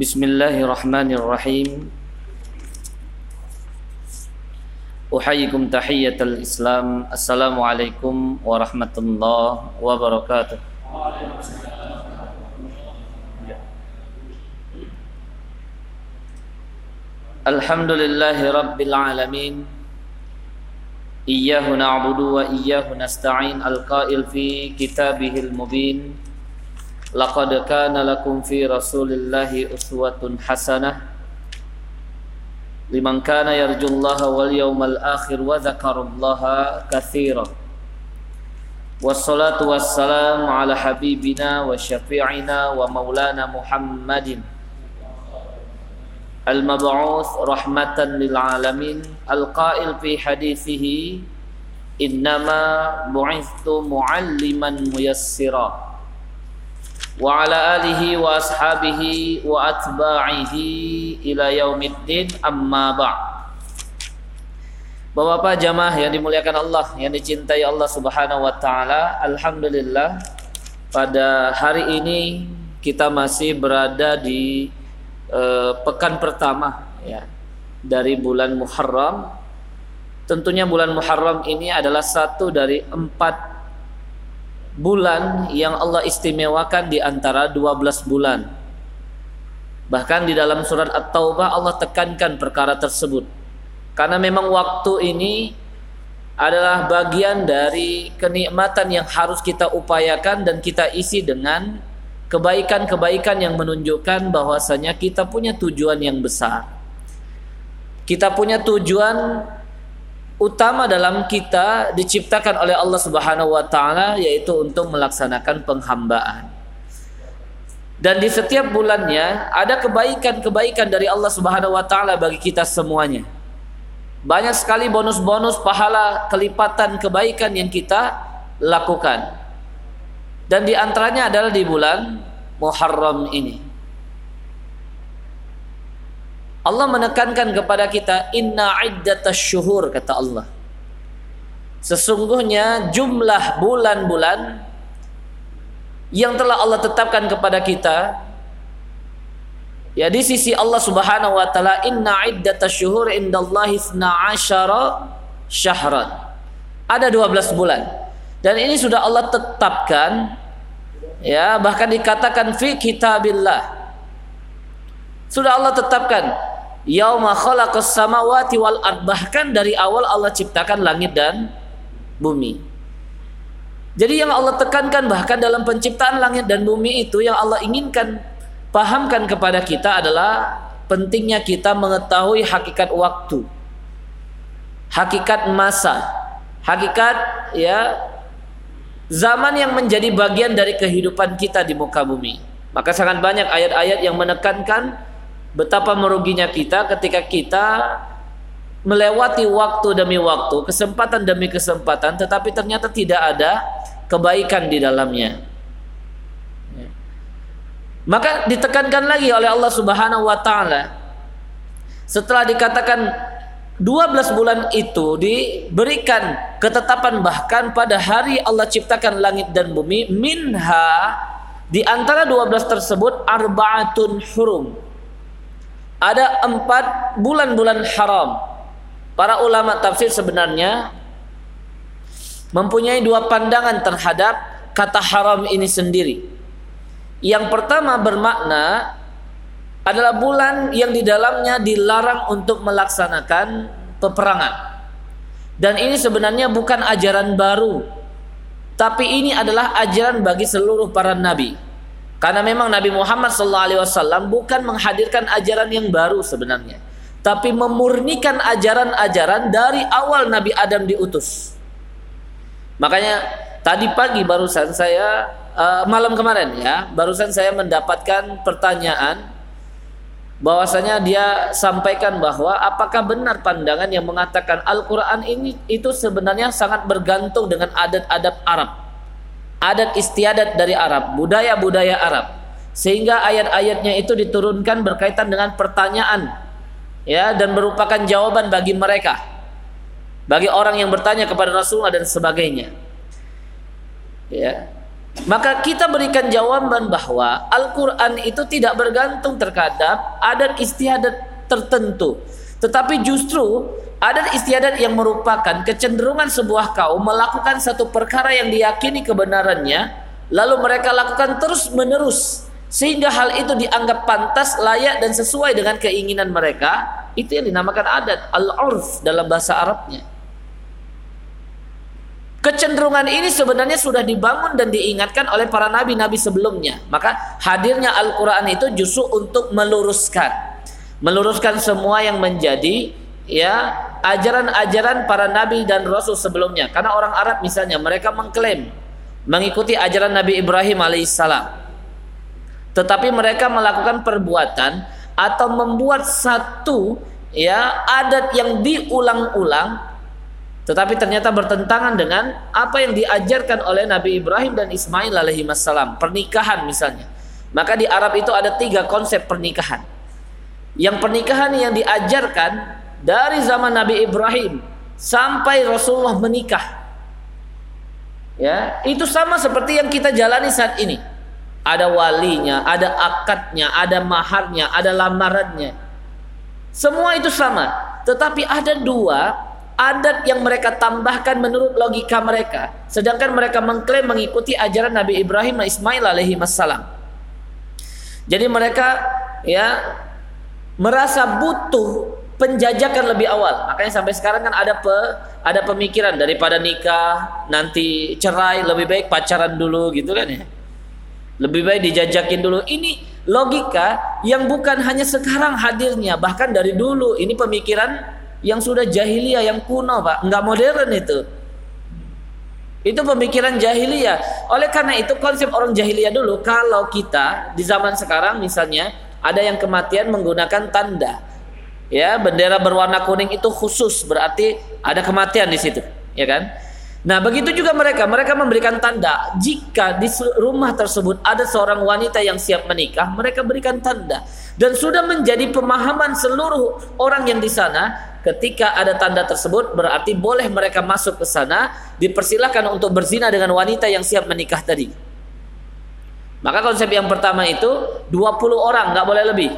بسم الله الرحمن الرحيم أحييكم تحية الإسلام السلام عليكم ورحمة الله وبركاته الحمد لله رب العالمين إياه نعبد وإياه نستعين القائل في كتابه المبين لقد كان لكم في رسول الله أسوة حسنة لمن كان يرجو الله واليوم الآخر وذكر الله كثيرا. والصلاة والسلام على حبيبنا وشفيعنا ومولانا محمد المبعوث رحمة للعالمين القائل في حديثه إنما بعثت معلما ميسرا. wa ala alihi wa ashabihi wa atba'ihi ila yaumiddin amma. Bapak-bapak jamaah yang dimuliakan Allah, yang dicintai Allah Subhanahu wa taala, alhamdulillah pada hari ini kita masih berada di uh, pekan pertama ya dari bulan Muharram. Tentunya bulan Muharram ini adalah satu dari empat bulan yang Allah istimewakan di antara 12 bulan. Bahkan di dalam surat At-Taubah Allah tekankan perkara tersebut. Karena memang waktu ini adalah bagian dari kenikmatan yang harus kita upayakan dan kita isi dengan kebaikan-kebaikan yang menunjukkan bahwasanya kita punya tujuan yang besar. Kita punya tujuan utama dalam kita diciptakan oleh Allah Subhanahu wa taala yaitu untuk melaksanakan penghambaan. Dan di setiap bulannya ada kebaikan-kebaikan dari Allah Subhanahu wa taala bagi kita semuanya. Banyak sekali bonus-bonus pahala kelipatan kebaikan yang kita lakukan. Dan di antaranya adalah di bulan Muharram ini. Allah menekankan kepada kita inna iddatasy syuhur kata Allah. Sesungguhnya jumlah bulan-bulan yang telah Allah tetapkan kepada kita Ya di sisi Allah Subhanahu wa taala inna iddatash syuhur indallahi 12 syahran. Ada 12 bulan. Dan ini sudah Allah tetapkan ya bahkan dikatakan fi kitabillah. Sudah Allah tetapkan yauma khalaqas samawati wal ard bahkan dari awal Allah ciptakan langit dan bumi. Jadi yang Allah tekankan bahkan dalam penciptaan langit dan bumi itu yang Allah inginkan pahamkan kepada kita adalah pentingnya kita mengetahui hakikat waktu, hakikat masa, hakikat ya zaman yang menjadi bagian dari kehidupan kita di muka bumi. Maka sangat banyak ayat-ayat yang menekankan betapa meruginya kita ketika kita melewati waktu demi waktu, kesempatan demi kesempatan, tetapi ternyata tidak ada kebaikan di dalamnya. Maka ditekankan lagi oleh Allah Subhanahu wa taala. Setelah dikatakan 12 bulan itu diberikan ketetapan bahkan pada hari Allah ciptakan langit dan bumi minha di antara 12 tersebut arbaatun hurum ada empat bulan-bulan haram para ulama tafsir sebenarnya mempunyai dua pandangan terhadap kata haram ini sendiri yang pertama bermakna adalah bulan yang di dalamnya dilarang untuk melaksanakan peperangan. Dan ini sebenarnya bukan ajaran baru. Tapi ini adalah ajaran bagi seluruh para nabi. Karena memang Nabi Muhammad SAW bukan menghadirkan ajaran yang baru sebenarnya, tapi memurnikan ajaran-ajaran dari awal Nabi Adam diutus. Makanya tadi pagi barusan saya uh, malam kemarin ya, barusan saya mendapatkan pertanyaan bahwasanya dia sampaikan bahwa apakah benar pandangan yang mengatakan Al-Qur'an ini itu sebenarnya sangat bergantung dengan adat-adat Arab. Adat istiadat dari Arab, budaya-budaya Arab. Sehingga ayat-ayatnya itu diturunkan berkaitan dengan pertanyaan ya dan merupakan jawaban bagi mereka. Bagi orang yang bertanya kepada Rasulullah dan sebagainya. Ya, Maka kita berikan jawaban bahwa Al-Quran itu tidak bergantung terhadap adat istiadat tertentu. Tetapi justru adat istiadat yang merupakan kecenderungan sebuah kaum melakukan satu perkara yang diyakini kebenarannya, lalu mereka lakukan terus menerus sehingga hal itu dianggap pantas, layak dan sesuai dengan keinginan mereka, itu yang dinamakan adat al-urf dalam bahasa Arabnya. Kecenderungan ini sebenarnya sudah dibangun dan diingatkan oleh para nabi-nabi sebelumnya. Maka hadirnya Al-Qur'an itu justru untuk meluruskan meluruskan semua yang menjadi ya ajaran-ajaran para nabi dan rasul sebelumnya. Karena orang Arab misalnya mereka mengklaim mengikuti ajaran Nabi Ibrahim alaihissalam. Tetapi mereka melakukan perbuatan atau membuat satu ya adat yang diulang-ulang tetapi ternyata bertentangan dengan apa yang diajarkan oleh Nabi Ibrahim dan Ismail alaihi wassalam pernikahan misalnya maka di Arab itu ada tiga konsep pernikahan yang pernikahan yang diajarkan dari zaman Nabi Ibrahim sampai Rasulullah menikah. Ya itu sama seperti yang kita jalani saat ini. Ada walinya ada akadnya ada maharnya ada lamarannya. Semua itu sama tetapi ada dua adat yang mereka tambahkan menurut logika mereka sedangkan mereka mengklaim mengikuti ajaran Nabi Ibrahim dan Ismail alaihi wassalam. Jadi mereka ya merasa butuh penjajakan lebih awal. Makanya sampai sekarang kan ada pe, ada pemikiran daripada nikah nanti cerai lebih baik pacaran dulu gitu kan ya. Lebih baik dijajakin dulu. Ini logika yang bukan hanya sekarang hadirnya bahkan dari dulu. Ini pemikiran yang sudah jahiliyah yang kuno pak. Nggak modern itu. Itu pemikiran jahiliyah. Oleh karena itu konsep orang jahiliyah dulu kalau kita di zaman sekarang misalnya ada yang kematian menggunakan tanda ya bendera berwarna kuning itu khusus berarti ada kematian di situ ya kan Nah, begitu juga mereka. Mereka memberikan tanda jika di rumah tersebut ada seorang wanita yang siap menikah, mereka berikan tanda. Dan sudah menjadi pemahaman seluruh orang yang di sana, ketika ada tanda tersebut berarti boleh mereka masuk ke sana, dipersilakan untuk berzina dengan wanita yang siap menikah tadi. Maka konsep yang pertama itu 20 orang, nggak boleh lebih.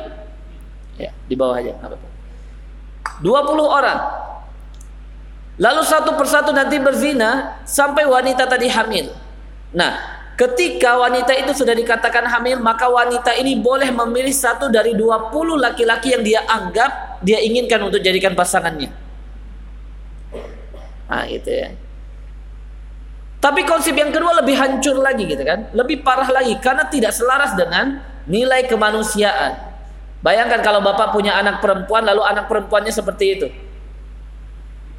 Ya, di bawah aja, 20 orang Lalu satu persatu nanti berzina sampai wanita tadi hamil. Nah, ketika wanita itu sudah dikatakan hamil, maka wanita ini boleh memilih satu dari 20 laki-laki yang dia anggap dia inginkan untuk jadikan pasangannya. Nah, gitu ya. Tapi konsep yang kedua lebih hancur lagi gitu kan. Lebih parah lagi karena tidak selaras dengan nilai kemanusiaan. Bayangkan kalau Bapak punya anak perempuan lalu anak perempuannya seperti itu.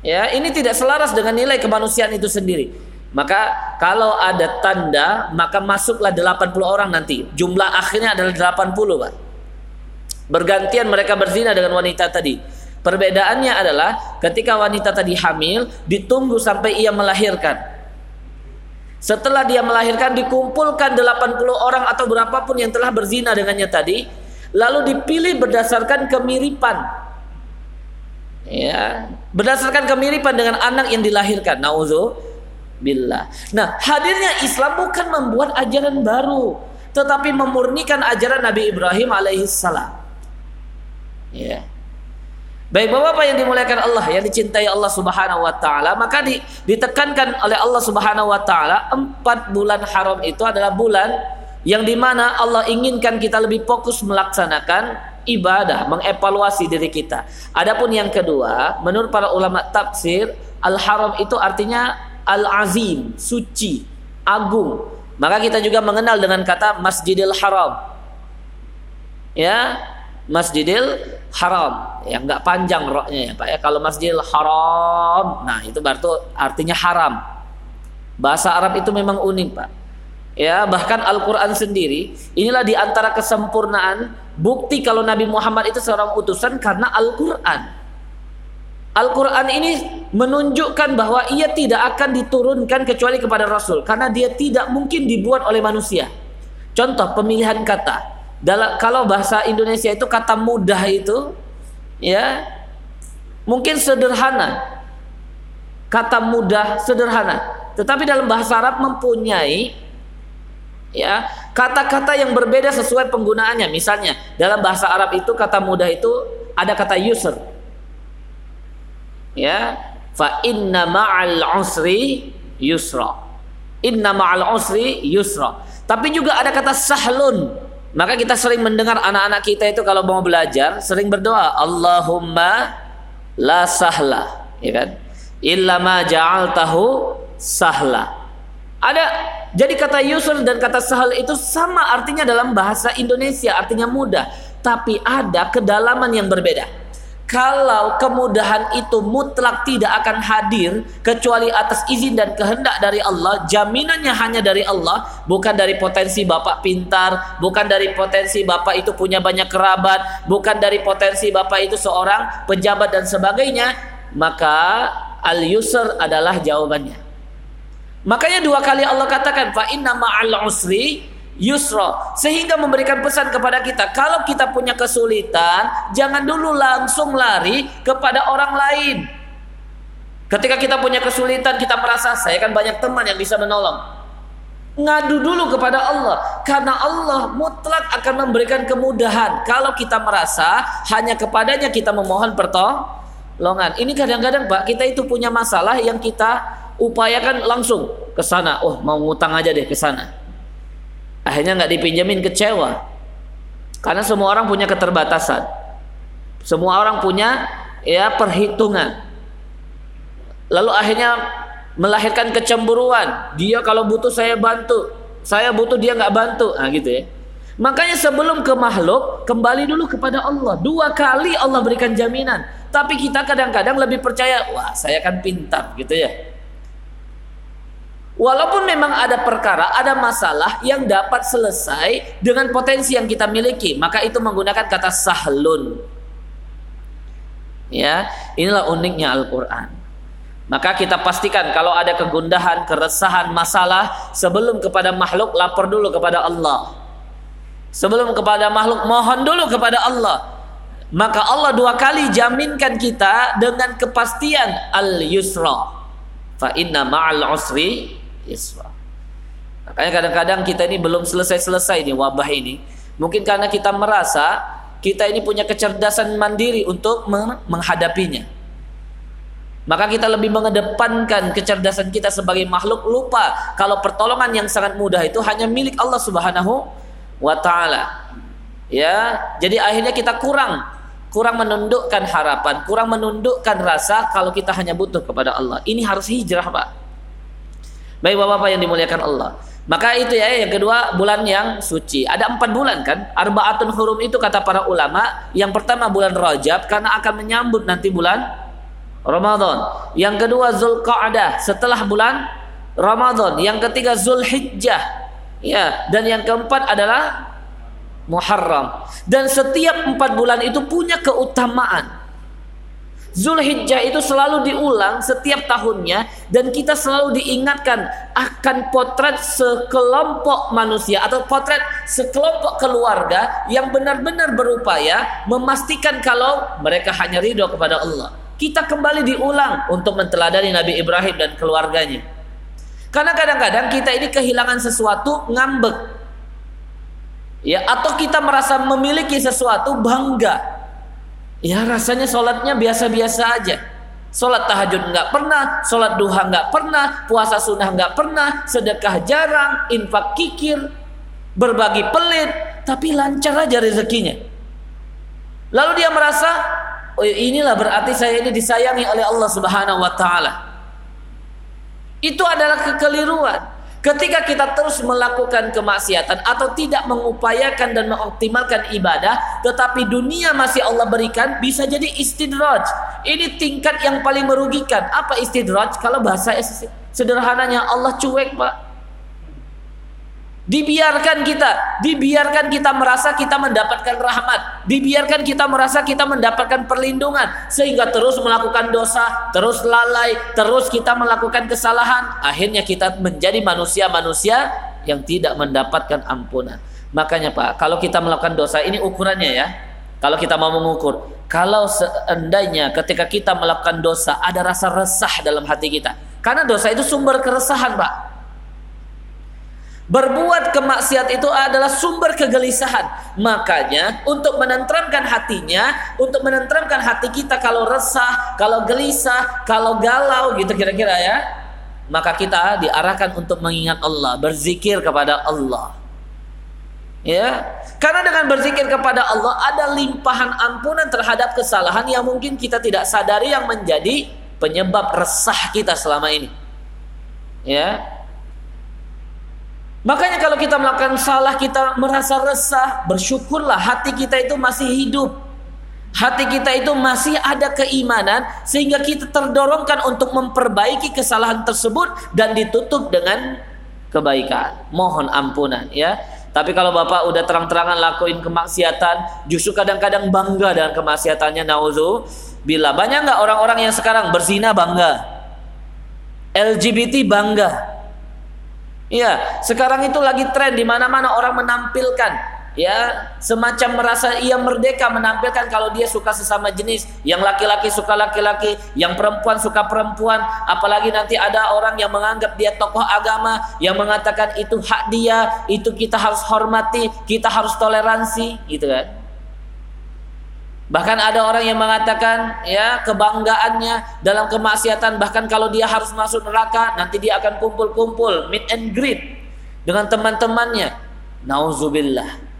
Ya, ini tidak selaras dengan nilai kemanusiaan itu sendiri. Maka kalau ada tanda, maka masuklah 80 orang nanti. Jumlah akhirnya adalah 80, Pak. Bergantian mereka berzina dengan wanita tadi. Perbedaannya adalah ketika wanita tadi hamil, ditunggu sampai ia melahirkan. Setelah dia melahirkan dikumpulkan 80 orang atau berapapun yang telah berzina dengannya tadi, lalu dipilih berdasarkan kemiripan. Ya berdasarkan kemiripan dengan anak yang dilahirkan. Nauzu billah nah hadirnya Islam bukan membuat ajaran baru tetapi memurnikan ajaran Nabi Ibrahim alaihissalam. Ya Baik Bapak-bapak yang dimuliakan Allah, yang dicintai Allah Subhanahu wa taala, maka di, ditekankan oleh Allah Subhanahu wa taala empat bulan haram itu adalah bulan yang di mana Allah inginkan kita lebih fokus melaksanakan ibadah, mengevaluasi diri kita. Adapun yang kedua, menurut para ulama tafsir, al-haram itu artinya al-azim, suci, agung. Maka kita juga mengenal dengan kata Masjidil Haram. Ya, Masjidil Haram. Ya enggak panjang roknya ya, Pak ya. Kalau Masjidil Haram, nah itu berarti artinya haram. Bahasa Arab itu memang unik, Pak. Ya, bahkan Al-Qur'an sendiri inilah di antara kesempurnaan bukti kalau Nabi Muhammad itu seorang utusan karena Al-Qur'an. Al-Qur'an ini menunjukkan bahwa ia tidak akan diturunkan kecuali kepada Rasul karena dia tidak mungkin dibuat oleh manusia. Contoh pemilihan kata. Dalam kalau bahasa Indonesia itu kata mudah itu ya mungkin sederhana. Kata mudah sederhana, tetapi dalam bahasa Arab mempunyai Ya, kata-kata yang berbeda sesuai penggunaannya. Misalnya, dalam bahasa Arab itu kata mudah itu ada kata yusr. Ya, fa inna ma'al usri yusra. Inna ma'al usri yusra. Tapi juga ada kata sahlun. Maka kita sering mendengar anak-anak kita itu kalau mau belajar sering berdoa, Allahumma la sahla, ya kan? Illa ma ja'altahu sahla. Ada jadi kata yusr dan kata sahal itu sama artinya dalam bahasa Indonesia, artinya mudah, tapi ada kedalaman yang berbeda. Kalau kemudahan itu mutlak tidak akan hadir kecuali atas izin dan kehendak dari Allah, jaminannya hanya dari Allah, bukan dari potensi bapak pintar, bukan dari potensi bapak itu punya banyak kerabat, bukan dari potensi bapak itu seorang pejabat dan sebagainya, maka al-yusr adalah jawabannya. Makanya dua kali Allah katakan fa inna ma'al usri yusra sehingga memberikan pesan kepada kita kalau kita punya kesulitan jangan dulu langsung lari kepada orang lain. Ketika kita punya kesulitan kita merasa saya kan banyak teman yang bisa menolong. Ngadu dulu kepada Allah karena Allah mutlak akan memberikan kemudahan kalau kita merasa hanya kepadanya kita memohon pertolongan. Ini kadang-kadang Pak kita itu punya masalah yang kita upayakan langsung ke sana. Oh, mau ngutang aja deh ke sana. Akhirnya nggak dipinjemin kecewa. Karena semua orang punya keterbatasan. Semua orang punya ya perhitungan. Lalu akhirnya melahirkan kecemburuan. Dia kalau butuh saya bantu, saya butuh dia nggak bantu. Nah gitu ya. Makanya sebelum ke makhluk, kembali dulu kepada Allah. Dua kali Allah berikan jaminan. Tapi kita kadang-kadang lebih percaya, wah saya kan pintar gitu ya. Walaupun memang ada perkara, ada masalah yang dapat selesai dengan potensi yang kita miliki, maka itu menggunakan kata sahlun. Ya, inilah uniknya Al-Qur'an. Maka kita pastikan kalau ada kegundahan, keresahan, masalah sebelum kepada makhluk lapor dulu kepada Allah. Sebelum kepada makhluk mohon dulu kepada Allah. Maka Allah dua kali jaminkan kita dengan kepastian al-yusra. Fa inna ma'al usri isra. Makanya kadang-kadang kita ini belum selesai-selesai nih wabah ini. Mungkin karena kita merasa kita ini punya kecerdasan mandiri untuk menghadapinya. Maka kita lebih mengedepankan kecerdasan kita sebagai makhluk lupa kalau pertolongan yang sangat mudah itu hanya milik Allah Subhanahu wa taala. Ya, jadi akhirnya kita kurang kurang menundukkan harapan, kurang menundukkan rasa kalau kita hanya butuh kepada Allah. Ini harus hijrah, Pak. Baik bapak-bapak yang dimuliakan Allah. Maka itu ya yang kedua bulan yang suci. Ada empat bulan kan? Arbaatun hurum itu kata para ulama. Yang pertama bulan Rajab karena akan menyambut nanti bulan Ramadan. Yang kedua Zulqa'dah setelah bulan Ramadan. Yang ketiga Zulhijjah. Ya, dan yang keempat adalah Muharram. Dan setiap empat bulan itu punya keutamaan. Zulhijjah itu selalu diulang setiap tahunnya dan kita selalu diingatkan akan potret sekelompok manusia atau potret sekelompok keluarga yang benar-benar berupaya memastikan kalau mereka hanya ridho kepada Allah. Kita kembali diulang untuk menteladani Nabi Ibrahim dan keluarganya. Karena kadang-kadang kita ini kehilangan sesuatu ngambek. Ya, atau kita merasa memiliki sesuatu bangga Ya rasanya sholatnya biasa-biasa aja. Sholat tahajud nggak pernah, sholat duha nggak pernah, puasa sunnah nggak pernah, sedekah jarang, infak kikir, berbagi pelit, tapi lancar aja rezekinya. Lalu dia merasa, oh inilah berarti saya ini disayangi oleh Allah Subhanahu Wa Taala. Itu adalah kekeliruan. Ketika kita terus melakukan kemaksiatan atau tidak mengupayakan dan mengoptimalkan ibadah, tetapi dunia masih Allah berikan, bisa jadi istidraj. Ini tingkat yang paling merugikan. Apa istidraj? Kalau bahasa sederhananya Allah cuek, Pak. Dibiarkan kita, dibiarkan kita merasa kita mendapatkan rahmat, dibiarkan kita merasa kita mendapatkan perlindungan sehingga terus melakukan dosa, terus lalai, terus kita melakukan kesalahan, akhirnya kita menjadi manusia-manusia yang tidak mendapatkan ampunan. Makanya Pak, kalau kita melakukan dosa ini ukurannya ya. Kalau kita mau mengukur, kalau seandainya ketika kita melakukan dosa ada rasa resah dalam hati kita. Karena dosa itu sumber keresahan, Pak. Berbuat kemaksiat itu adalah sumber kegelisahan. Makanya untuk menentramkan hatinya, untuk menentramkan hati kita kalau resah, kalau gelisah, kalau galau gitu kira-kira ya. Maka kita diarahkan untuk mengingat Allah, berzikir kepada Allah. Ya, karena dengan berzikir kepada Allah ada limpahan ampunan terhadap kesalahan yang mungkin kita tidak sadari yang menjadi penyebab resah kita selama ini. Ya, Makanya kalau kita melakukan salah kita merasa resah, bersyukurlah hati kita itu masih hidup. Hati kita itu masih ada keimanan sehingga kita terdorongkan untuk memperbaiki kesalahan tersebut dan ditutup dengan kebaikan. Mohon ampunan ya. Tapi kalau Bapak udah terang-terangan lakuin kemaksiatan, justru kadang-kadang bangga dengan kemaksiatannya nauzu bila banyak nggak orang-orang yang sekarang berzina bangga. LGBT bangga, Iya, sekarang itu lagi tren di mana-mana orang menampilkan ya. Semacam merasa ia merdeka menampilkan kalau dia suka sesama jenis. Yang laki-laki suka laki-laki yang perempuan suka perempuan. Apalagi nanti ada orang yang menganggap dia tokoh agama yang mengatakan itu hak dia itu kita harus hormati kita harus toleransi gitu kan Bahkan ada orang yang mengatakan ya kebanggaannya dalam kemaksiatan bahkan kalau dia harus masuk neraka nanti dia akan kumpul-kumpul meet and greet dengan teman-temannya. Nauzubillah.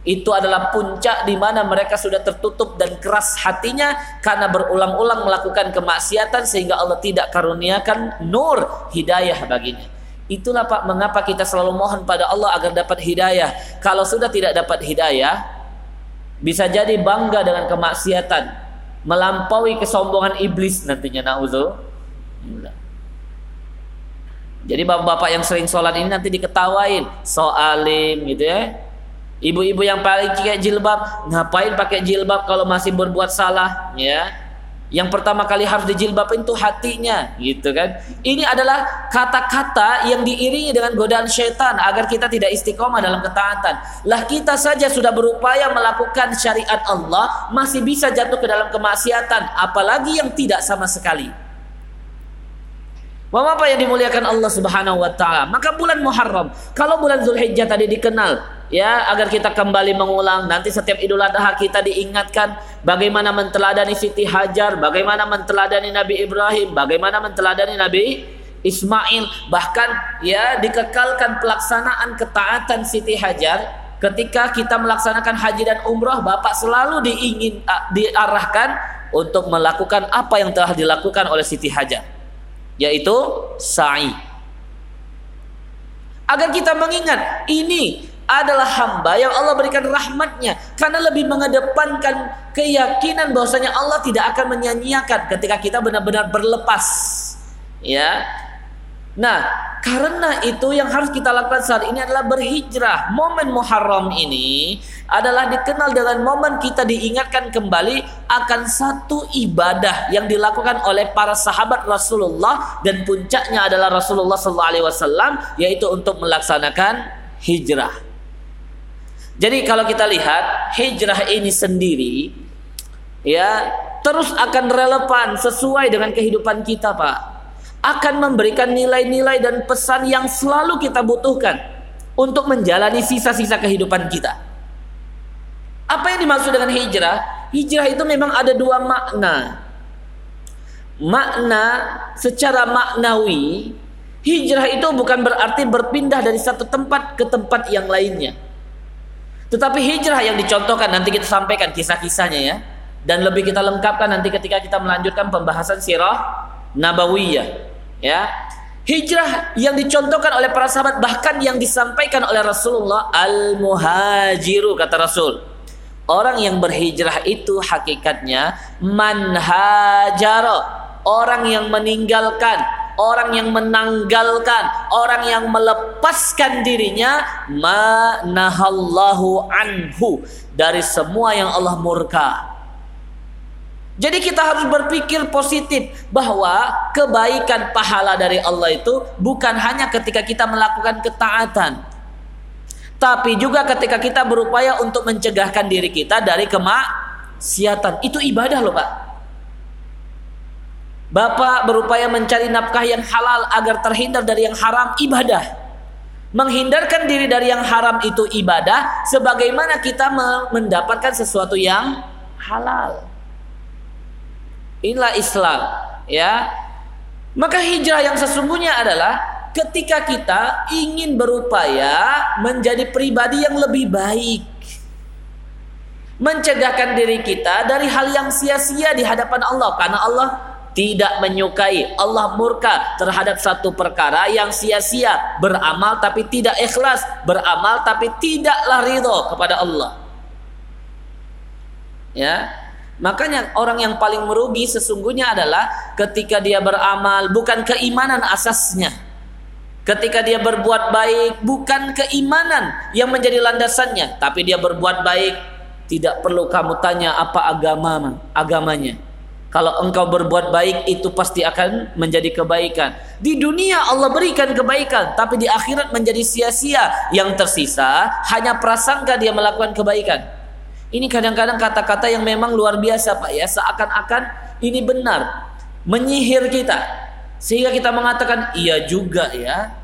Itu adalah puncak di mana mereka sudah tertutup dan keras hatinya karena berulang-ulang melakukan kemaksiatan sehingga Allah tidak karuniakan nur hidayah baginya. Itulah Pak mengapa kita selalu mohon pada Allah agar dapat hidayah. Kalau sudah tidak dapat hidayah, bisa jadi bangga dengan kemaksiatan. Melampaui kesombongan iblis nantinya nauzu jadi bapak-bapak yang sering sholat ini nanti diketawain. Soalim gitu ya. Ibu-ibu yang paling pakai jilbab ngapain pakai jilbab kalau masih berbuat salah ya yang pertama kali harus dijilbabin itu hatinya, gitu kan? Ini adalah kata-kata yang diiringi dengan godaan syaitan agar kita tidak istiqomah dalam ketaatan. Lah kita saja sudah berupaya melakukan syariat Allah, masih bisa jatuh ke dalam kemaksiatan, apalagi yang tidak sama sekali. Bapak yang dimuliakan Allah Subhanahu wa taala. Maka bulan Muharram, kalau bulan Zulhijjah tadi dikenal ya agar kita kembali mengulang. Nanti setiap Idul Adha kita diingatkan bagaimana menteladani Siti Hajar, bagaimana menteladani Nabi Ibrahim, bagaimana menteladani Nabi Ismail, bahkan ya dikekalkan pelaksanaan ketaatan Siti Hajar. Ketika kita melaksanakan haji dan umroh Bapak selalu diingin diarahkan untuk melakukan apa yang telah dilakukan oleh Siti Hajar yaitu sa'i. Agar kita mengingat ini adalah hamba yang Allah berikan rahmatnya karena lebih mengedepankan keyakinan bahwasanya Allah tidak akan menyanyiakan ketika kita benar-benar berlepas ya Nah, karena itu yang harus kita lakukan saat ini adalah berhijrah. Momen Muharram ini adalah dikenal dengan momen kita diingatkan kembali akan satu ibadah yang dilakukan oleh para sahabat Rasulullah dan puncaknya adalah Rasulullah SAW yaitu untuk melaksanakan hijrah. Jadi kalau kita lihat hijrah ini sendiri ya terus akan relevan sesuai dengan kehidupan kita, Pak akan memberikan nilai-nilai dan pesan yang selalu kita butuhkan untuk menjalani sisa-sisa kehidupan kita. Apa yang dimaksud dengan hijrah? Hijrah itu memang ada dua makna. Makna secara maknawi, hijrah itu bukan berarti berpindah dari satu tempat ke tempat yang lainnya. Tetapi hijrah yang dicontohkan nanti kita sampaikan kisah-kisahnya ya. Dan lebih kita lengkapkan nanti ketika kita melanjutkan pembahasan sirah nabawiyah ya hijrah yang dicontohkan oleh para sahabat bahkan yang disampaikan oleh Rasulullah al muhajiru kata Rasul orang yang berhijrah itu hakikatnya manhajaro orang yang meninggalkan orang yang menanggalkan orang yang melepaskan dirinya manahallahu anhu dari semua yang Allah murka jadi kita harus berpikir positif bahwa kebaikan pahala dari Allah itu bukan hanya ketika kita melakukan ketaatan. Tapi juga ketika kita berupaya untuk mencegahkan diri kita dari kemaksiatan. Itu ibadah loh Pak. Bapak berupaya mencari nafkah yang halal agar terhindar dari yang haram ibadah. Menghindarkan diri dari yang haram itu ibadah sebagaimana kita mendapatkan sesuatu yang halal. Inilah Islam, ya. Maka hijrah yang sesungguhnya adalah ketika kita ingin berupaya menjadi pribadi yang lebih baik. Mencegahkan diri kita dari hal yang sia-sia di hadapan Allah karena Allah tidak menyukai Allah murka terhadap satu perkara yang sia-sia beramal tapi tidak ikhlas beramal tapi tidaklah ridho kepada Allah ya Makanya orang yang paling merugi sesungguhnya adalah ketika dia beramal bukan keimanan asasnya. Ketika dia berbuat baik bukan keimanan yang menjadi landasannya, tapi dia berbuat baik tidak perlu kamu tanya apa agama agamanya. Kalau engkau berbuat baik itu pasti akan menjadi kebaikan. Di dunia Allah berikan kebaikan, tapi di akhirat menjadi sia-sia. Yang tersisa hanya prasangka dia melakukan kebaikan. Ini kadang-kadang kata-kata yang memang luar biasa Pak ya, seakan-akan ini benar, menyihir kita. Sehingga kita mengatakan iya juga ya.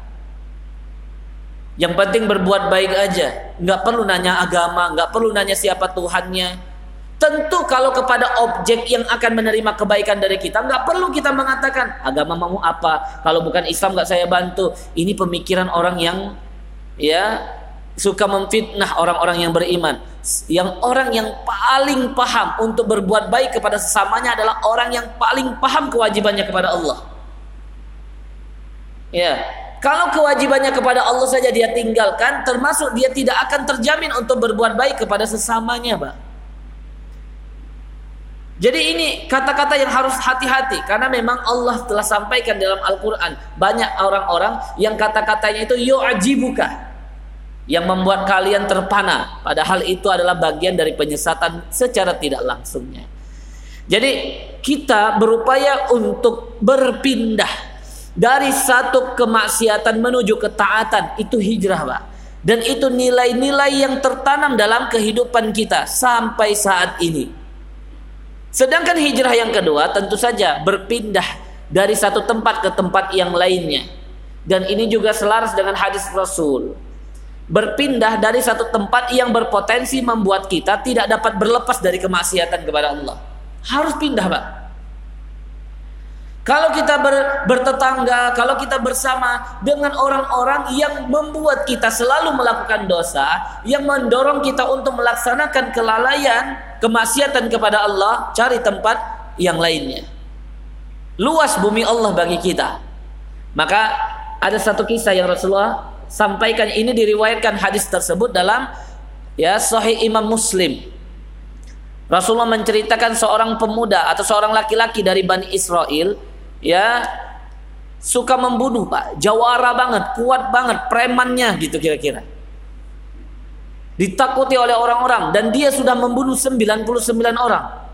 Yang penting berbuat baik aja, nggak perlu nanya agama, nggak perlu nanya siapa Tuhannya. Tentu kalau kepada objek yang akan menerima kebaikan dari kita, nggak perlu kita mengatakan agama mau apa. Kalau bukan Islam nggak saya bantu. Ini pemikiran orang yang ya suka memfitnah orang-orang yang beriman yang orang yang paling paham untuk berbuat baik kepada sesamanya adalah orang yang paling paham kewajibannya kepada Allah. Ya, kalau kewajibannya kepada Allah saja dia tinggalkan, termasuk dia tidak akan terjamin untuk berbuat baik kepada sesamanya, Pak. Jadi ini kata-kata yang harus hati-hati karena memang Allah telah sampaikan dalam Al-Qur'an banyak orang-orang yang kata-katanya itu yu'ajibuka yang membuat kalian terpana padahal itu adalah bagian dari penyesatan secara tidak langsungnya. Jadi kita berupaya untuk berpindah dari satu kemaksiatan menuju ketaatan itu hijrah, Pak. Dan itu nilai-nilai yang tertanam dalam kehidupan kita sampai saat ini. Sedangkan hijrah yang kedua tentu saja berpindah dari satu tempat ke tempat yang lainnya. Dan ini juga selaras dengan hadis Rasul berpindah dari satu tempat yang berpotensi membuat kita tidak dapat berlepas dari kemaksiatan kepada Allah. Harus pindah, Pak. Kalau kita ber, bertetangga, kalau kita bersama dengan orang-orang yang membuat kita selalu melakukan dosa, yang mendorong kita untuk melaksanakan kelalaian, kemaksiatan kepada Allah, cari tempat yang lainnya. Luas bumi Allah bagi kita. Maka ada satu kisah yang Rasulullah sampaikan ini diriwayatkan hadis tersebut dalam ya Sahih Imam Muslim. Rasulullah menceritakan seorang pemuda atau seorang laki-laki dari Bani Israel ya suka membunuh Pak, jawara banget, kuat banget premannya gitu kira-kira. Ditakuti oleh orang-orang dan dia sudah membunuh 99 orang.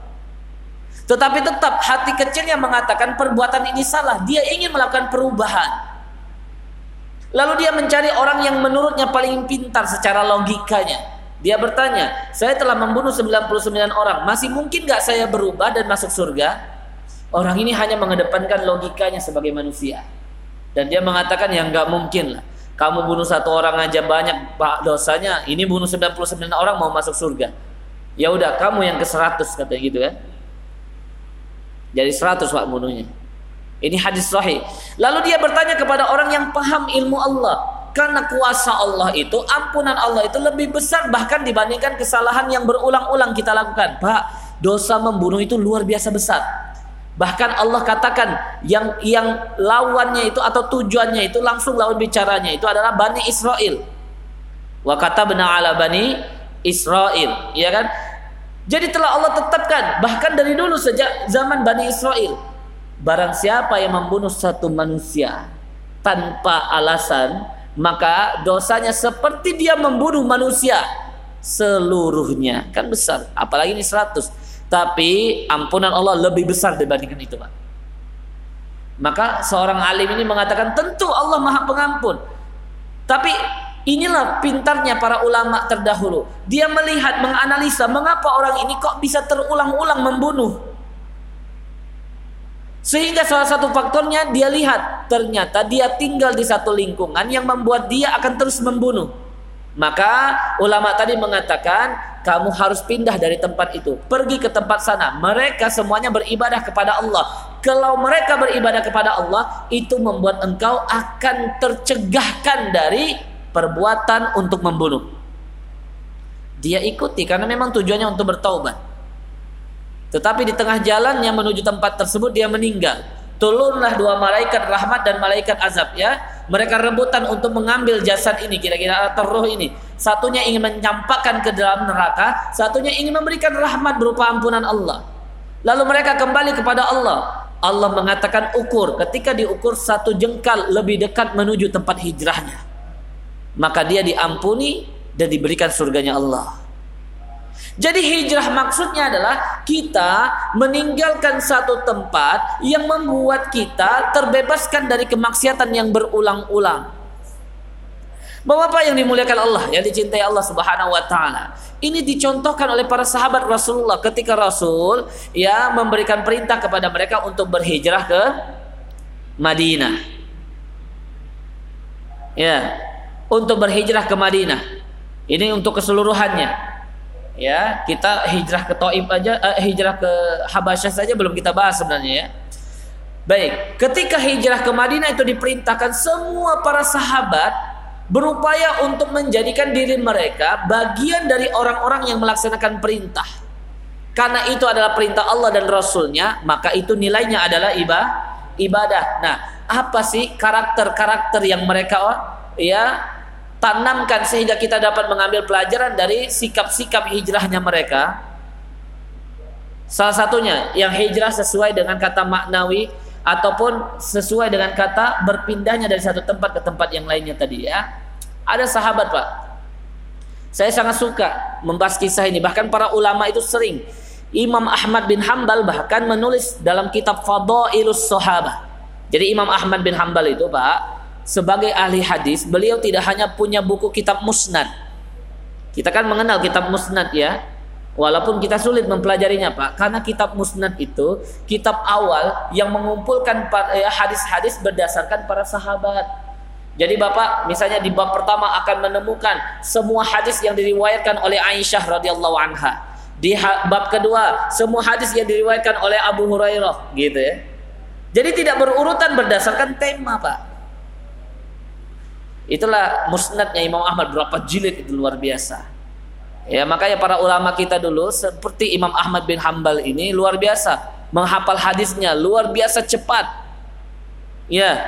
Tetapi tetap hati kecilnya mengatakan perbuatan ini salah. Dia ingin melakukan perubahan. Lalu dia mencari orang yang menurutnya paling pintar secara logikanya. Dia bertanya, saya telah membunuh 99 orang, masih mungkin gak saya berubah dan masuk surga? Orang ini hanya mengedepankan logikanya sebagai manusia. Dan dia mengatakan yang gak mungkin lah. Kamu bunuh satu orang aja banyak dosanya, ini bunuh 99 orang mau masuk surga. Ya udah, kamu yang ke 100 katanya gitu kan. Jadi 100 pak bunuhnya. Ini hadis sahih. Lalu dia bertanya kepada orang yang paham ilmu Allah. Karena kuasa Allah itu, ampunan Allah itu lebih besar bahkan dibandingkan kesalahan yang berulang-ulang kita lakukan. Pak, dosa membunuh itu luar biasa besar. Bahkan Allah katakan yang yang lawannya itu atau tujuannya itu langsung lawan bicaranya itu adalah Bani Israel. Wa kata benar ala Bani Israel, ya kan? Jadi telah Allah tetapkan bahkan dari dulu sejak zaman Bani Israel Barang siapa yang membunuh satu manusia tanpa alasan, maka dosanya seperti dia membunuh manusia seluruhnya. Kan besar, apalagi ini 100. Tapi ampunan Allah lebih besar dibandingkan itu, Pak. Maka seorang alim ini mengatakan tentu Allah Maha Pengampun. Tapi inilah pintarnya para ulama terdahulu. Dia melihat, menganalisa mengapa orang ini kok bisa terulang-ulang membunuh Sehingga salah satu faktornya dia lihat ternyata dia tinggal di satu lingkungan yang membuat dia akan terus membunuh. Maka ulama tadi mengatakan kamu harus pindah dari tempat itu, pergi ke tempat sana. Mereka semuanya beribadah kepada Allah. Kalau mereka beribadah kepada Allah, itu membuat engkau akan tercegahkan dari perbuatan untuk membunuh. Dia ikuti karena memang tujuannya untuk bertaubat. Tetapi di tengah jalan yang menuju tempat tersebut dia meninggal. Turunlah dua malaikat rahmat dan malaikat azab ya. Mereka rebutan untuk mengambil jasad ini kira-kira atau roh ini. Satunya ingin mencampakkan ke dalam neraka, satunya ingin memberikan rahmat berupa ampunan Allah. Lalu mereka kembali kepada Allah. Allah mengatakan ukur. Ketika diukur satu jengkal lebih dekat menuju tempat hijrahnya. Maka dia diampuni dan diberikan surganya Allah. Jadi hijrah maksudnya adalah kita meninggalkan satu tempat yang membuat kita terbebaskan dari kemaksiatan yang berulang-ulang. Bapak yang dimuliakan Allah, yang dicintai Allah Subhanahu wa taala. Ini dicontohkan oleh para sahabat Rasulullah ketika Rasul ya memberikan perintah kepada mereka untuk berhijrah ke Madinah. Ya, untuk berhijrah ke Madinah. Ini untuk keseluruhannya ya kita hijrah ke Taif aja uh, hijrah ke Habasyah saja belum kita bahas sebenarnya ya. Baik ketika hijrah ke Madinah itu diperintahkan semua para sahabat berupaya untuk menjadikan diri mereka bagian dari orang-orang yang melaksanakan perintah. Karena itu adalah perintah Allah dan Rasulnya maka itu nilainya adalah ibadah. Nah apa sih karakter-karakter yang mereka ya tanamkan sehingga kita dapat mengambil pelajaran dari sikap-sikap hijrahnya mereka. Salah satunya yang hijrah sesuai dengan kata maknawi ataupun sesuai dengan kata berpindahnya dari satu tempat ke tempat yang lainnya tadi ya. Ada sahabat Pak. Saya sangat suka membahas kisah ini. Bahkan para ulama itu sering. Imam Ahmad bin Hambal bahkan menulis dalam kitab Fadailus Sahabah. Jadi Imam Ahmad bin Hambal itu Pak sebagai ahli hadis, beliau tidak hanya punya buku kitab musnad. Kita kan mengenal kitab musnad ya. Walaupun kita sulit mempelajarinya Pak, karena kitab musnad itu kitab awal yang mengumpulkan ya, hadis-hadis berdasarkan para sahabat. Jadi Bapak misalnya di bab pertama akan menemukan semua hadis yang diriwayatkan oleh Aisyah radhiyallahu anha. Di bab kedua semua hadis yang diriwayatkan oleh Abu Hurairah gitu ya. Jadi tidak berurutan berdasarkan tema Pak. Itulah musnadnya Imam Ahmad berapa jilid itu luar biasa. Ya, makanya para ulama kita dulu seperti Imam Ahmad bin Hambal ini luar biasa menghafal hadisnya luar biasa cepat. Ya.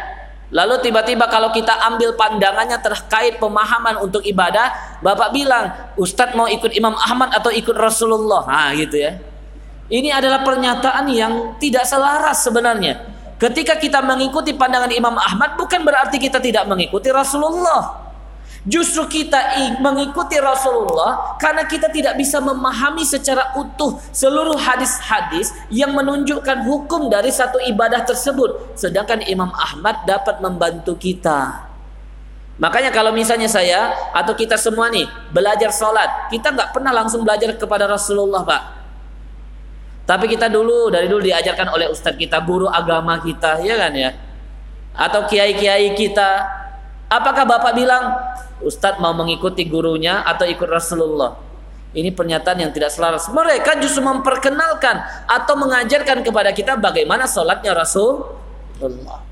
Lalu tiba-tiba kalau kita ambil pandangannya terkait pemahaman untuk ibadah, Bapak bilang, "Ustadz mau ikut Imam Ahmad atau ikut Rasulullah?" Nah, gitu ya. Ini adalah pernyataan yang tidak selaras sebenarnya. Ketika kita mengikuti pandangan Imam Ahmad bukan berarti kita tidak mengikuti Rasulullah. Justru kita mengikuti Rasulullah karena kita tidak bisa memahami secara utuh seluruh hadis-hadis yang menunjukkan hukum dari satu ibadah tersebut. Sedangkan Imam Ahmad dapat membantu kita. Makanya kalau misalnya saya atau kita semua nih belajar sholat, kita nggak pernah langsung belajar kepada Rasulullah, Pak. Tapi kita dulu dari dulu diajarkan oleh ustadz kita, guru agama kita, ya kan ya? Atau kiai-kiai kita. Apakah Bapak bilang ustadz mau mengikuti gurunya atau ikut Rasulullah? Ini pernyataan yang tidak selaras. Mereka justru memperkenalkan atau mengajarkan kepada kita bagaimana sholatnya Rasulullah.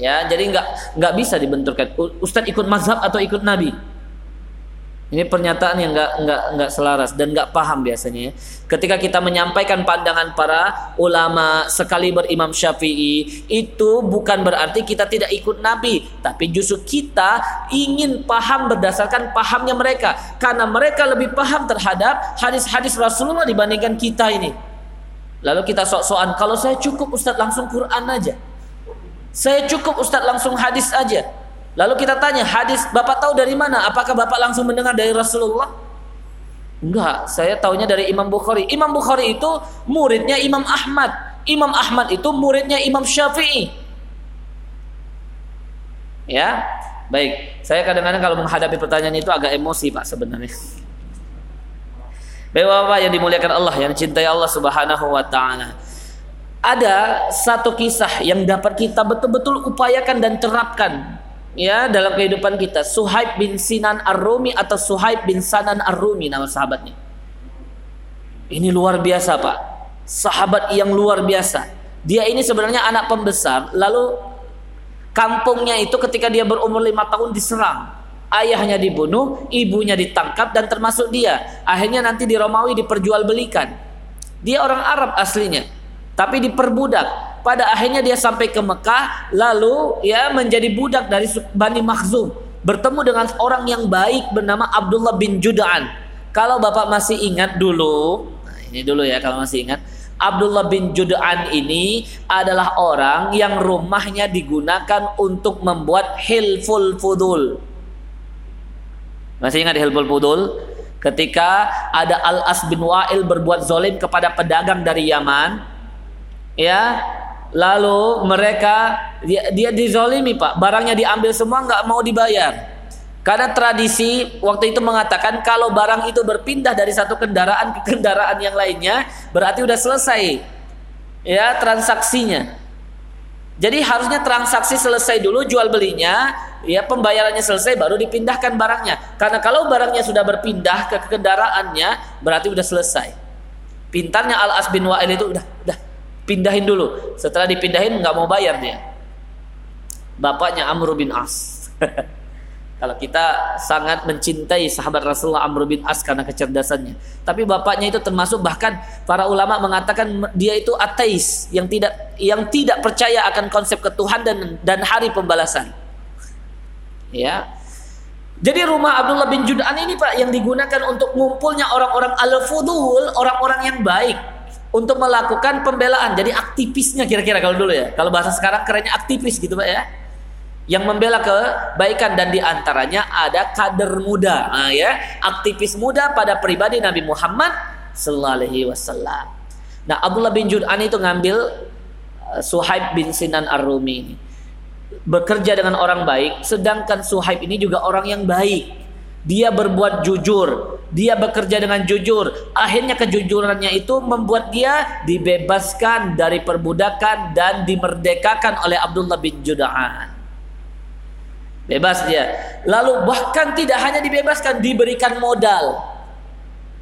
Ya, jadi nggak nggak bisa dibenturkan. Ustadz ikut mazhab atau ikut Nabi. Ini pernyataan yang nggak nggak nggak selaras dan nggak paham biasanya. Ya. Ketika kita menyampaikan pandangan para ulama sekali berimam Syafi'i itu bukan berarti kita tidak ikut Nabi, tapi justru kita ingin paham berdasarkan pahamnya mereka karena mereka lebih paham terhadap hadis-hadis Rasulullah dibandingkan kita ini. Lalu kita sok-sokan kalau saya cukup Ustadz langsung Quran aja. Saya cukup Ustadz langsung hadis aja. Lalu kita tanya, hadis Bapak tahu dari mana? Apakah Bapak langsung mendengar dari Rasulullah? Enggak, saya tahunya dari Imam Bukhari. Imam Bukhari itu muridnya Imam Ahmad. Imam Ahmad itu muridnya Imam Syafi'i. Ya, baik. Saya kadang-kadang kalau menghadapi pertanyaan itu agak emosi Pak sebenarnya. Bapak-bapak yang dimuliakan Allah, yang cintai Allah Subhanahu wa taala. ada satu kisah yang dapat kita betul-betul upayakan dan terapkan ya dalam kehidupan kita. Suhaib bin Sinan Ar-Rumi atau Suhaib bin Sanan Ar-Rumi nama sahabatnya. Ini luar biasa, Pak. Sahabat yang luar biasa. Dia ini sebenarnya anak pembesar, lalu kampungnya itu ketika dia berumur lima tahun diserang. Ayahnya dibunuh, ibunya ditangkap dan termasuk dia. Akhirnya nanti di Romawi diperjualbelikan. Dia orang Arab aslinya tapi diperbudak. Pada akhirnya dia sampai ke Mekah lalu ya menjadi budak dari Bani Makhzum, bertemu dengan orang yang baik bernama Abdullah bin Juda'an. Kalau Bapak masih ingat dulu, nah ini dulu ya kalau masih ingat, Abdullah bin Juda'an ini adalah orang yang rumahnya digunakan untuk membuat hilful fudul. Masih ingat hilful fudul? Ketika ada Al-As bin Wa'il berbuat zolim kepada pedagang dari Yaman, ya lalu mereka dia, dia dizolimi pak. Barangnya diambil semua nggak mau dibayar. Karena tradisi waktu itu mengatakan kalau barang itu berpindah dari satu kendaraan ke kendaraan yang lainnya berarti udah selesai ya transaksinya. Jadi harusnya transaksi selesai dulu jual belinya ya pembayarannya selesai baru dipindahkan barangnya. Karena kalau barangnya sudah berpindah ke kendaraannya berarti udah selesai. Pintarnya Al As bin Wa'il itu udah udah pindahin dulu. Setelah dipindahin nggak mau bayar dia. Bapaknya Amr bin As. Kalau kita sangat mencintai sahabat Rasulullah Amr bin As karena kecerdasannya. Tapi bapaknya itu termasuk bahkan para ulama mengatakan dia itu ateis yang tidak yang tidak percaya akan konsep ketuhan dan dan hari pembalasan. Ya. Jadi rumah Abdullah bin Jud'an ini Pak yang digunakan untuk ngumpulnya orang-orang al-fudul, orang-orang yang baik untuk melakukan pembelaan. Jadi aktivisnya kira-kira kalau dulu ya. Kalau bahasa sekarang kerennya aktivis gitu Pak ya. Yang membela kebaikan dan di antaranya ada kader muda, nah, ya, aktivis muda pada pribadi Nabi Muhammad Sallallahu Wasallam. Nah Abdullah bin Jud'an itu ngambil uh, Suhaib bin Sinan Ar-Rumi ini bekerja dengan orang baik, sedangkan Suhaib ini juga orang yang baik. Dia berbuat jujur, dia bekerja dengan jujur. Akhirnya kejujurannya itu membuat dia dibebaskan dari perbudakan dan dimerdekakan oleh Abdullah bin Juda'an. Bebas dia. Lalu bahkan tidak hanya dibebaskan, diberikan modal.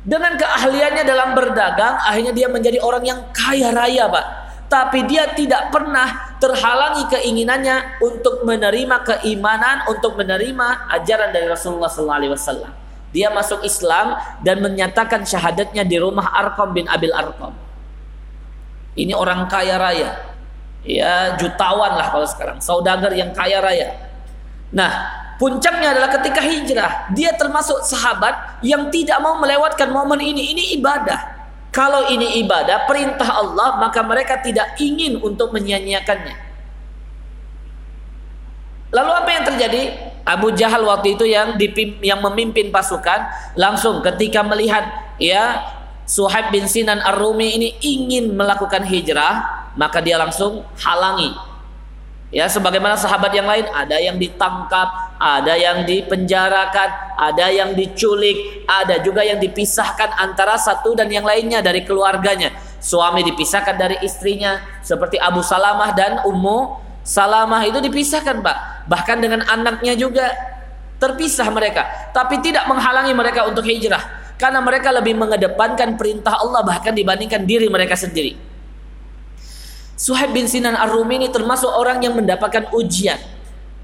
Dengan keahliannya dalam berdagang, akhirnya dia menjadi orang yang kaya raya, Pak. Tapi dia tidak pernah terhalangi keinginannya untuk menerima keimanan, untuk menerima ajaran dari Rasulullah SAW. Dia masuk Islam dan menyatakan syahadatnya di rumah Arqam bin Abil Arqam. Ini orang kaya raya. Ya, jutawan lah kalau sekarang. Saudagar yang kaya raya. Nah, puncaknya adalah ketika hijrah. Dia termasuk sahabat yang tidak mau melewatkan momen ini. Ini ibadah. Kalau ini ibadah, perintah Allah, maka mereka tidak ingin untuk menyia-nyiakannya. Lalu apa yang terjadi? Abu Jahal waktu itu yang dipim, yang memimpin pasukan langsung ketika melihat ya Suhaib bin Sinan Ar-Rumi ini ingin melakukan hijrah, maka dia langsung halangi. Ya, sebagaimana sahabat yang lain ada yang ditangkap, ada yang dipenjarakan, ada yang diculik, ada juga yang dipisahkan antara satu dan yang lainnya dari keluarganya. Suami dipisahkan dari istrinya seperti Abu Salamah dan Ummu Salamah itu dipisahkan Pak. Bahkan dengan anaknya juga Terpisah mereka. Tapi tidak menghalangi mereka untuk hijrah. Karena mereka lebih mengedepankan perintah Allah Bahkan dibandingkan diri mereka sendiri. Suhaib bin Sinan Ar-Rumi ini termasuk orang yang mendapatkan ujian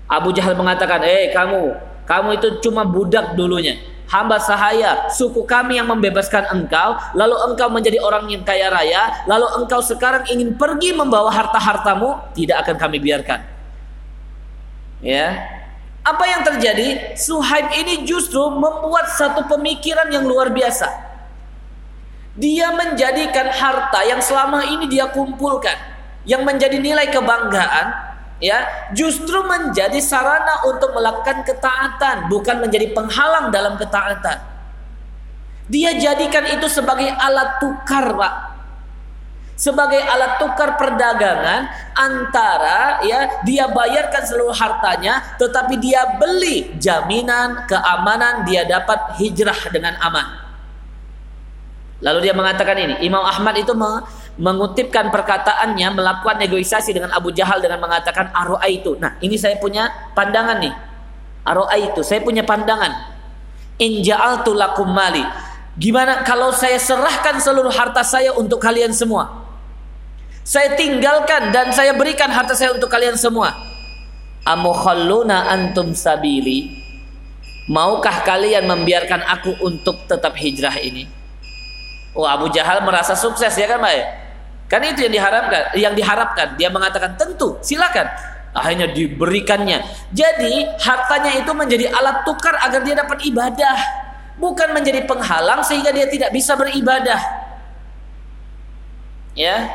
Abu Jahal mengatakan Eh kamu Kamu itu cuma budak dulunya hamba sahaya, suku kami yang membebaskan engkau, lalu engkau menjadi orang yang kaya raya, lalu engkau sekarang ingin pergi membawa harta-hartamu, tidak akan kami biarkan. Ya. Apa yang terjadi? Suhaib ini justru membuat satu pemikiran yang luar biasa. Dia menjadikan harta yang selama ini dia kumpulkan, yang menjadi nilai kebanggaan, ya justru menjadi sarana untuk melakukan ketaatan bukan menjadi penghalang dalam ketaatan. Dia jadikan itu sebagai alat tukar pak. Sebagai alat tukar perdagangan antara ya dia bayarkan seluruh hartanya tetapi dia beli jaminan keamanan dia dapat hijrah dengan aman. Lalu dia mengatakan ini Imam Ahmad itu mengutipkan perkataannya melakukan negosiasi dengan Abu Jahal dengan mengatakan aroa itu. Nah, ini saya punya pandangan nih. Aroa itu, saya punya pandangan. In ja'altu lakum mali. Gimana kalau saya serahkan seluruh harta saya untuk kalian semua? Saya tinggalkan dan saya berikan harta saya untuk kalian semua. Amukhalluna antum sabili. Maukah kalian membiarkan aku untuk tetap hijrah ini? Oh Abu Jahal merasa sukses ya kan Mbak Kan itu yang diharapkan, yang diharapkan. Dia mengatakan tentu, silakan. Akhirnya diberikannya. Jadi hartanya itu menjadi alat tukar agar dia dapat ibadah, bukan menjadi penghalang sehingga dia tidak bisa beribadah. Ya,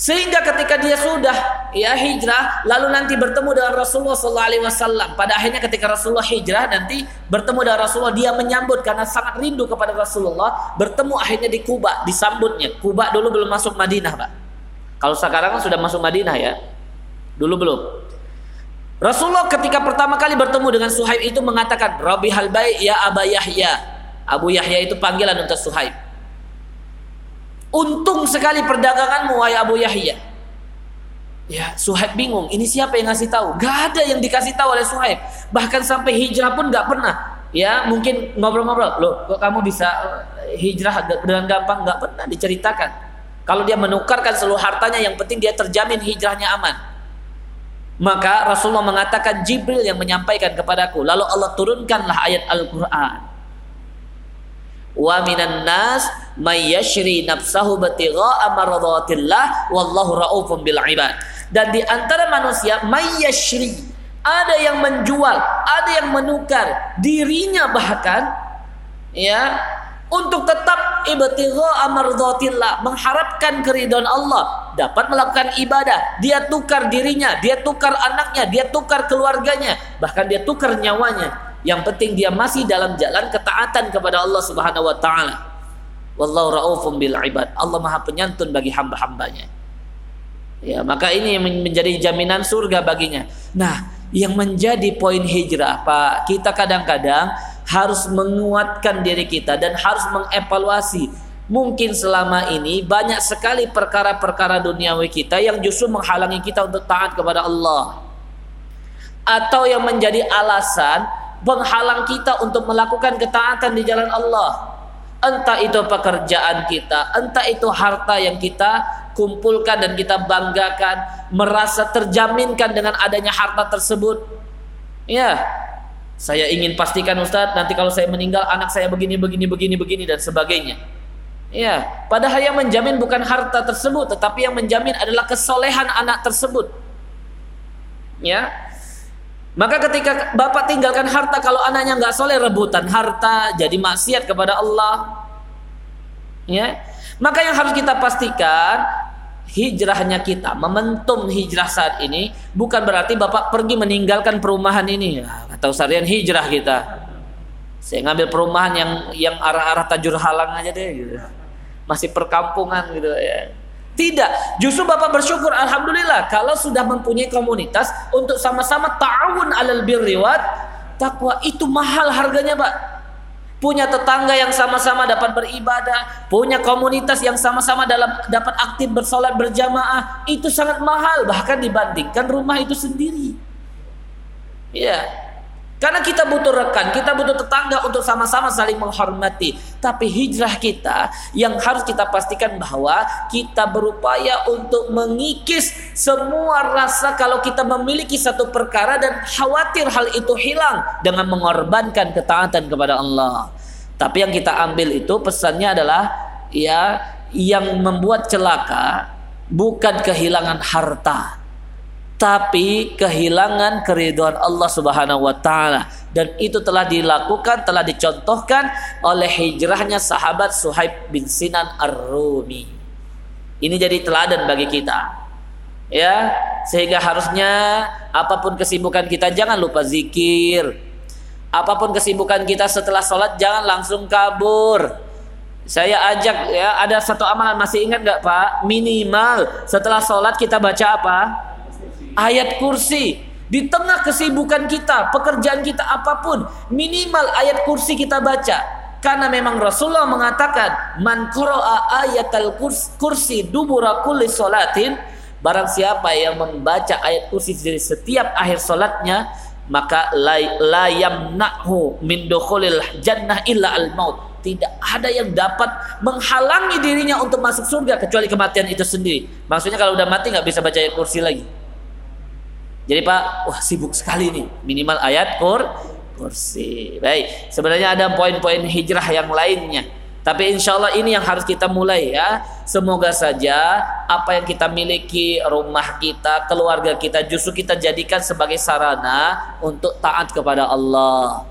sehingga ketika dia sudah ya hijrah lalu nanti bertemu dengan Rasulullah sallallahu alaihi wasallam. Pada akhirnya ketika Rasulullah hijrah nanti bertemu dengan Rasulullah dia menyambut karena sangat rindu kepada Rasulullah, bertemu akhirnya di Kuba, disambutnya. Kuba dulu belum masuk Madinah, Pak. Kalau sekarang kan sudah masuk Madinah ya. Dulu belum. Rasulullah ketika pertama kali bertemu dengan Suhaib itu mengatakan, "Rabi halbai ya Aba Yahya." Abu Yahya itu panggilan untuk Suhaib. Untung sekali perdaganganmu wahai Abu Yahya. Ya, Suhaib bingung. Ini siapa yang ngasih tahu? Gak ada yang dikasih tahu oleh Suhaib. Bahkan sampai hijrah pun gak pernah. Ya, mungkin ngobrol-ngobrol. Loh, kok kamu bisa eh, hijrah dengan gampang? Gak pernah diceritakan. Kalau dia menukarkan seluruh hartanya, yang penting dia terjamin hijrahnya aman. Maka Rasulullah mengatakan Jibril yang menyampaikan kepadaku. Lalu Allah turunkanlah ayat Al-Quran wa minan nas may yashri nafsahu batigha'a maradatillah wallahu raufun bil ibad. Dan di antara manusia may yashri ada yang menjual ada yang menukar dirinya bahkan ya untuk tetap ibtigha amardatillah mengharapkan keridhaan Allah. Dapat melakukan ibadah dia tukar dirinya dia tukar anaknya dia tukar keluarganya bahkan dia tukar nyawanya yang penting dia masih dalam jalan ketaatan kepada Allah Subhanahu wa taala. Wallahu raufum bil ibad. Allah Maha penyantun bagi hamba-hambanya. Ya, maka ini menjadi jaminan surga baginya. Nah, yang menjadi poin hijrah, Pak, kita kadang-kadang harus menguatkan diri kita dan harus mengevaluasi mungkin selama ini banyak sekali perkara-perkara duniawi kita yang justru menghalangi kita untuk taat kepada Allah atau yang menjadi alasan penghalang kita untuk melakukan ketaatan di jalan Allah. Entah itu pekerjaan kita, entah itu harta yang kita kumpulkan dan kita banggakan, merasa terjaminkan dengan adanya harta tersebut. Ya, saya ingin pastikan Ustadz, nanti kalau saya meninggal anak saya begini, begini, begini, begini dan sebagainya. Ya, padahal yang menjamin bukan harta tersebut, tetapi yang menjamin adalah kesolehan anak tersebut. Ya, maka ketika bapak tinggalkan harta kalau anaknya nggak soleh rebutan harta jadi maksiat kepada Allah. Ya. Maka yang harus kita pastikan hijrahnya kita, momentum hijrah saat ini bukan berarti bapak pergi meninggalkan perumahan ini. Atau sarian hijrah kita. Saya ngambil perumahan yang yang arah-arah tajur halang aja deh gitu. Masih perkampungan gitu ya. Tidak, justru Bapak bersyukur Alhamdulillah kalau sudah mempunyai komunitas untuk sama-sama ta'awun alal birri takwa itu mahal harganya Pak. Punya tetangga yang sama-sama dapat beribadah, punya komunitas yang sama-sama dalam dapat aktif bersolat berjamaah, itu sangat mahal bahkan dibandingkan rumah itu sendiri. Ya, karena kita butuh rekan, kita butuh tetangga untuk sama-sama saling menghormati. Tapi hijrah kita yang harus kita pastikan bahwa kita berupaya untuk mengikis semua rasa kalau kita memiliki satu perkara dan khawatir hal itu hilang dengan mengorbankan ketaatan kepada Allah. Tapi yang kita ambil itu pesannya adalah ya yang membuat celaka bukan kehilangan harta tapi kehilangan keriduan Allah Subhanahu wa taala dan itu telah dilakukan telah dicontohkan oleh hijrahnya sahabat Suhaib bin Sinan Ar-Rumi. Ini jadi teladan bagi kita. Ya, sehingga harusnya apa pun kesibukan kita jangan lupa zikir. Apa pun kesibukan kita setelah sholat jangan langsung kabur. Saya ajak ya ada satu amalan masih ingat nggak Pak? Minimal setelah sholat kita baca apa? Ayat kursi. Di tengah kesibukan kita, pekerjaan kita apa pun, minimal ayat kursi kita baca. karena memang Rasulullah mengatakan man qara'a ayatal kursi dubura kulli salatin barang siapa yang membaca ayat kursi di setiap akhir salatnya maka la yamnahu min jannah illa al maut tidak ada yang dapat menghalangi dirinya untuk masuk surga kecuali kematian itu sendiri. Maksudnya kalau udah mati nggak bisa baca ayat kursi lagi jadi pak wah sibuk sekali nih minimal ayat kur kursi. Baik, sebenarnya ada poin-poin hijrah yang lainnya. Tapi insya Allah ini yang harus kita mulai ya. Semoga saja apa yang kita miliki, rumah kita, keluarga kita justru kita jadikan sebagai sarana untuk taat kepada Allah.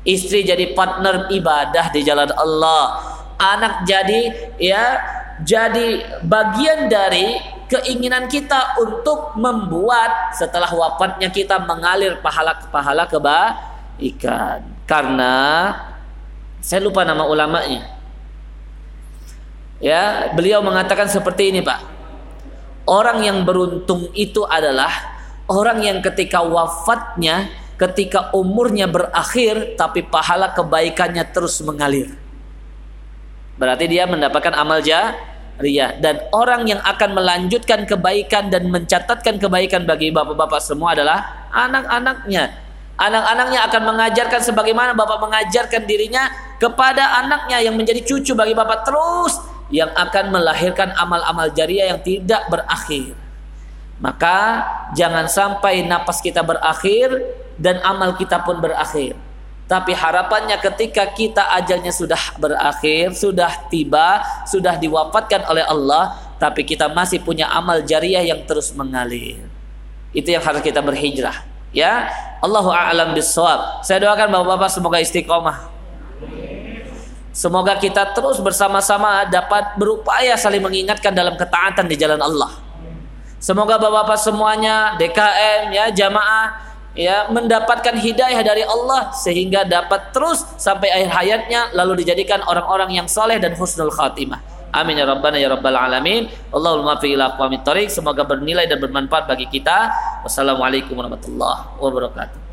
Istri jadi partner ibadah di jalan Allah. Anak jadi ya jadi bagian dari keinginan kita untuk membuat setelah wafatnya kita mengalir pahala-pahala keba ikan karena saya lupa nama ulamanya. Ya beliau mengatakan seperti ini pak. Orang yang beruntung itu adalah orang yang ketika wafatnya ketika umurnya berakhir tapi pahala kebaikannya terus mengalir. Berarti dia mendapatkan amal jariyah dan orang yang akan melanjutkan kebaikan dan mencatatkan kebaikan bagi bapak-bapak semua adalah anak-anaknya Anak-anaknya akan mengajarkan sebagaimana Bapak mengajarkan dirinya kepada anaknya yang menjadi cucu bagi Bapak terus yang akan melahirkan amal-amal jariah yang tidak berakhir. Maka jangan sampai napas kita berakhir dan amal kita pun berakhir. Tapi harapannya ketika kita ajalnya sudah berakhir, sudah tiba, sudah diwafatkan oleh Allah, tapi kita masih punya amal jariah yang terus mengalir. Itu yang harus kita berhijrah. Ya, Allahu a'lam bissawab. Saya doakan Bapak-bapak semoga istiqomah. Semoga kita terus bersama-sama dapat berupaya saling mengingatkan dalam ketaatan di jalan Allah. Semoga Bapak-bapak semuanya DKM ya jamaah ya mendapatkan hidayah dari Allah sehingga dapat terus sampai akhir hayatnya lalu dijadikan orang-orang yang soleh dan husnul khatimah. Amin ya rabbana ya rabbal alamin. Allahul muwaffiq ila. Semoga bernilai dan bermanfaat bagi kita. Wassalamualaikum warahmatullahi wabarakatuh.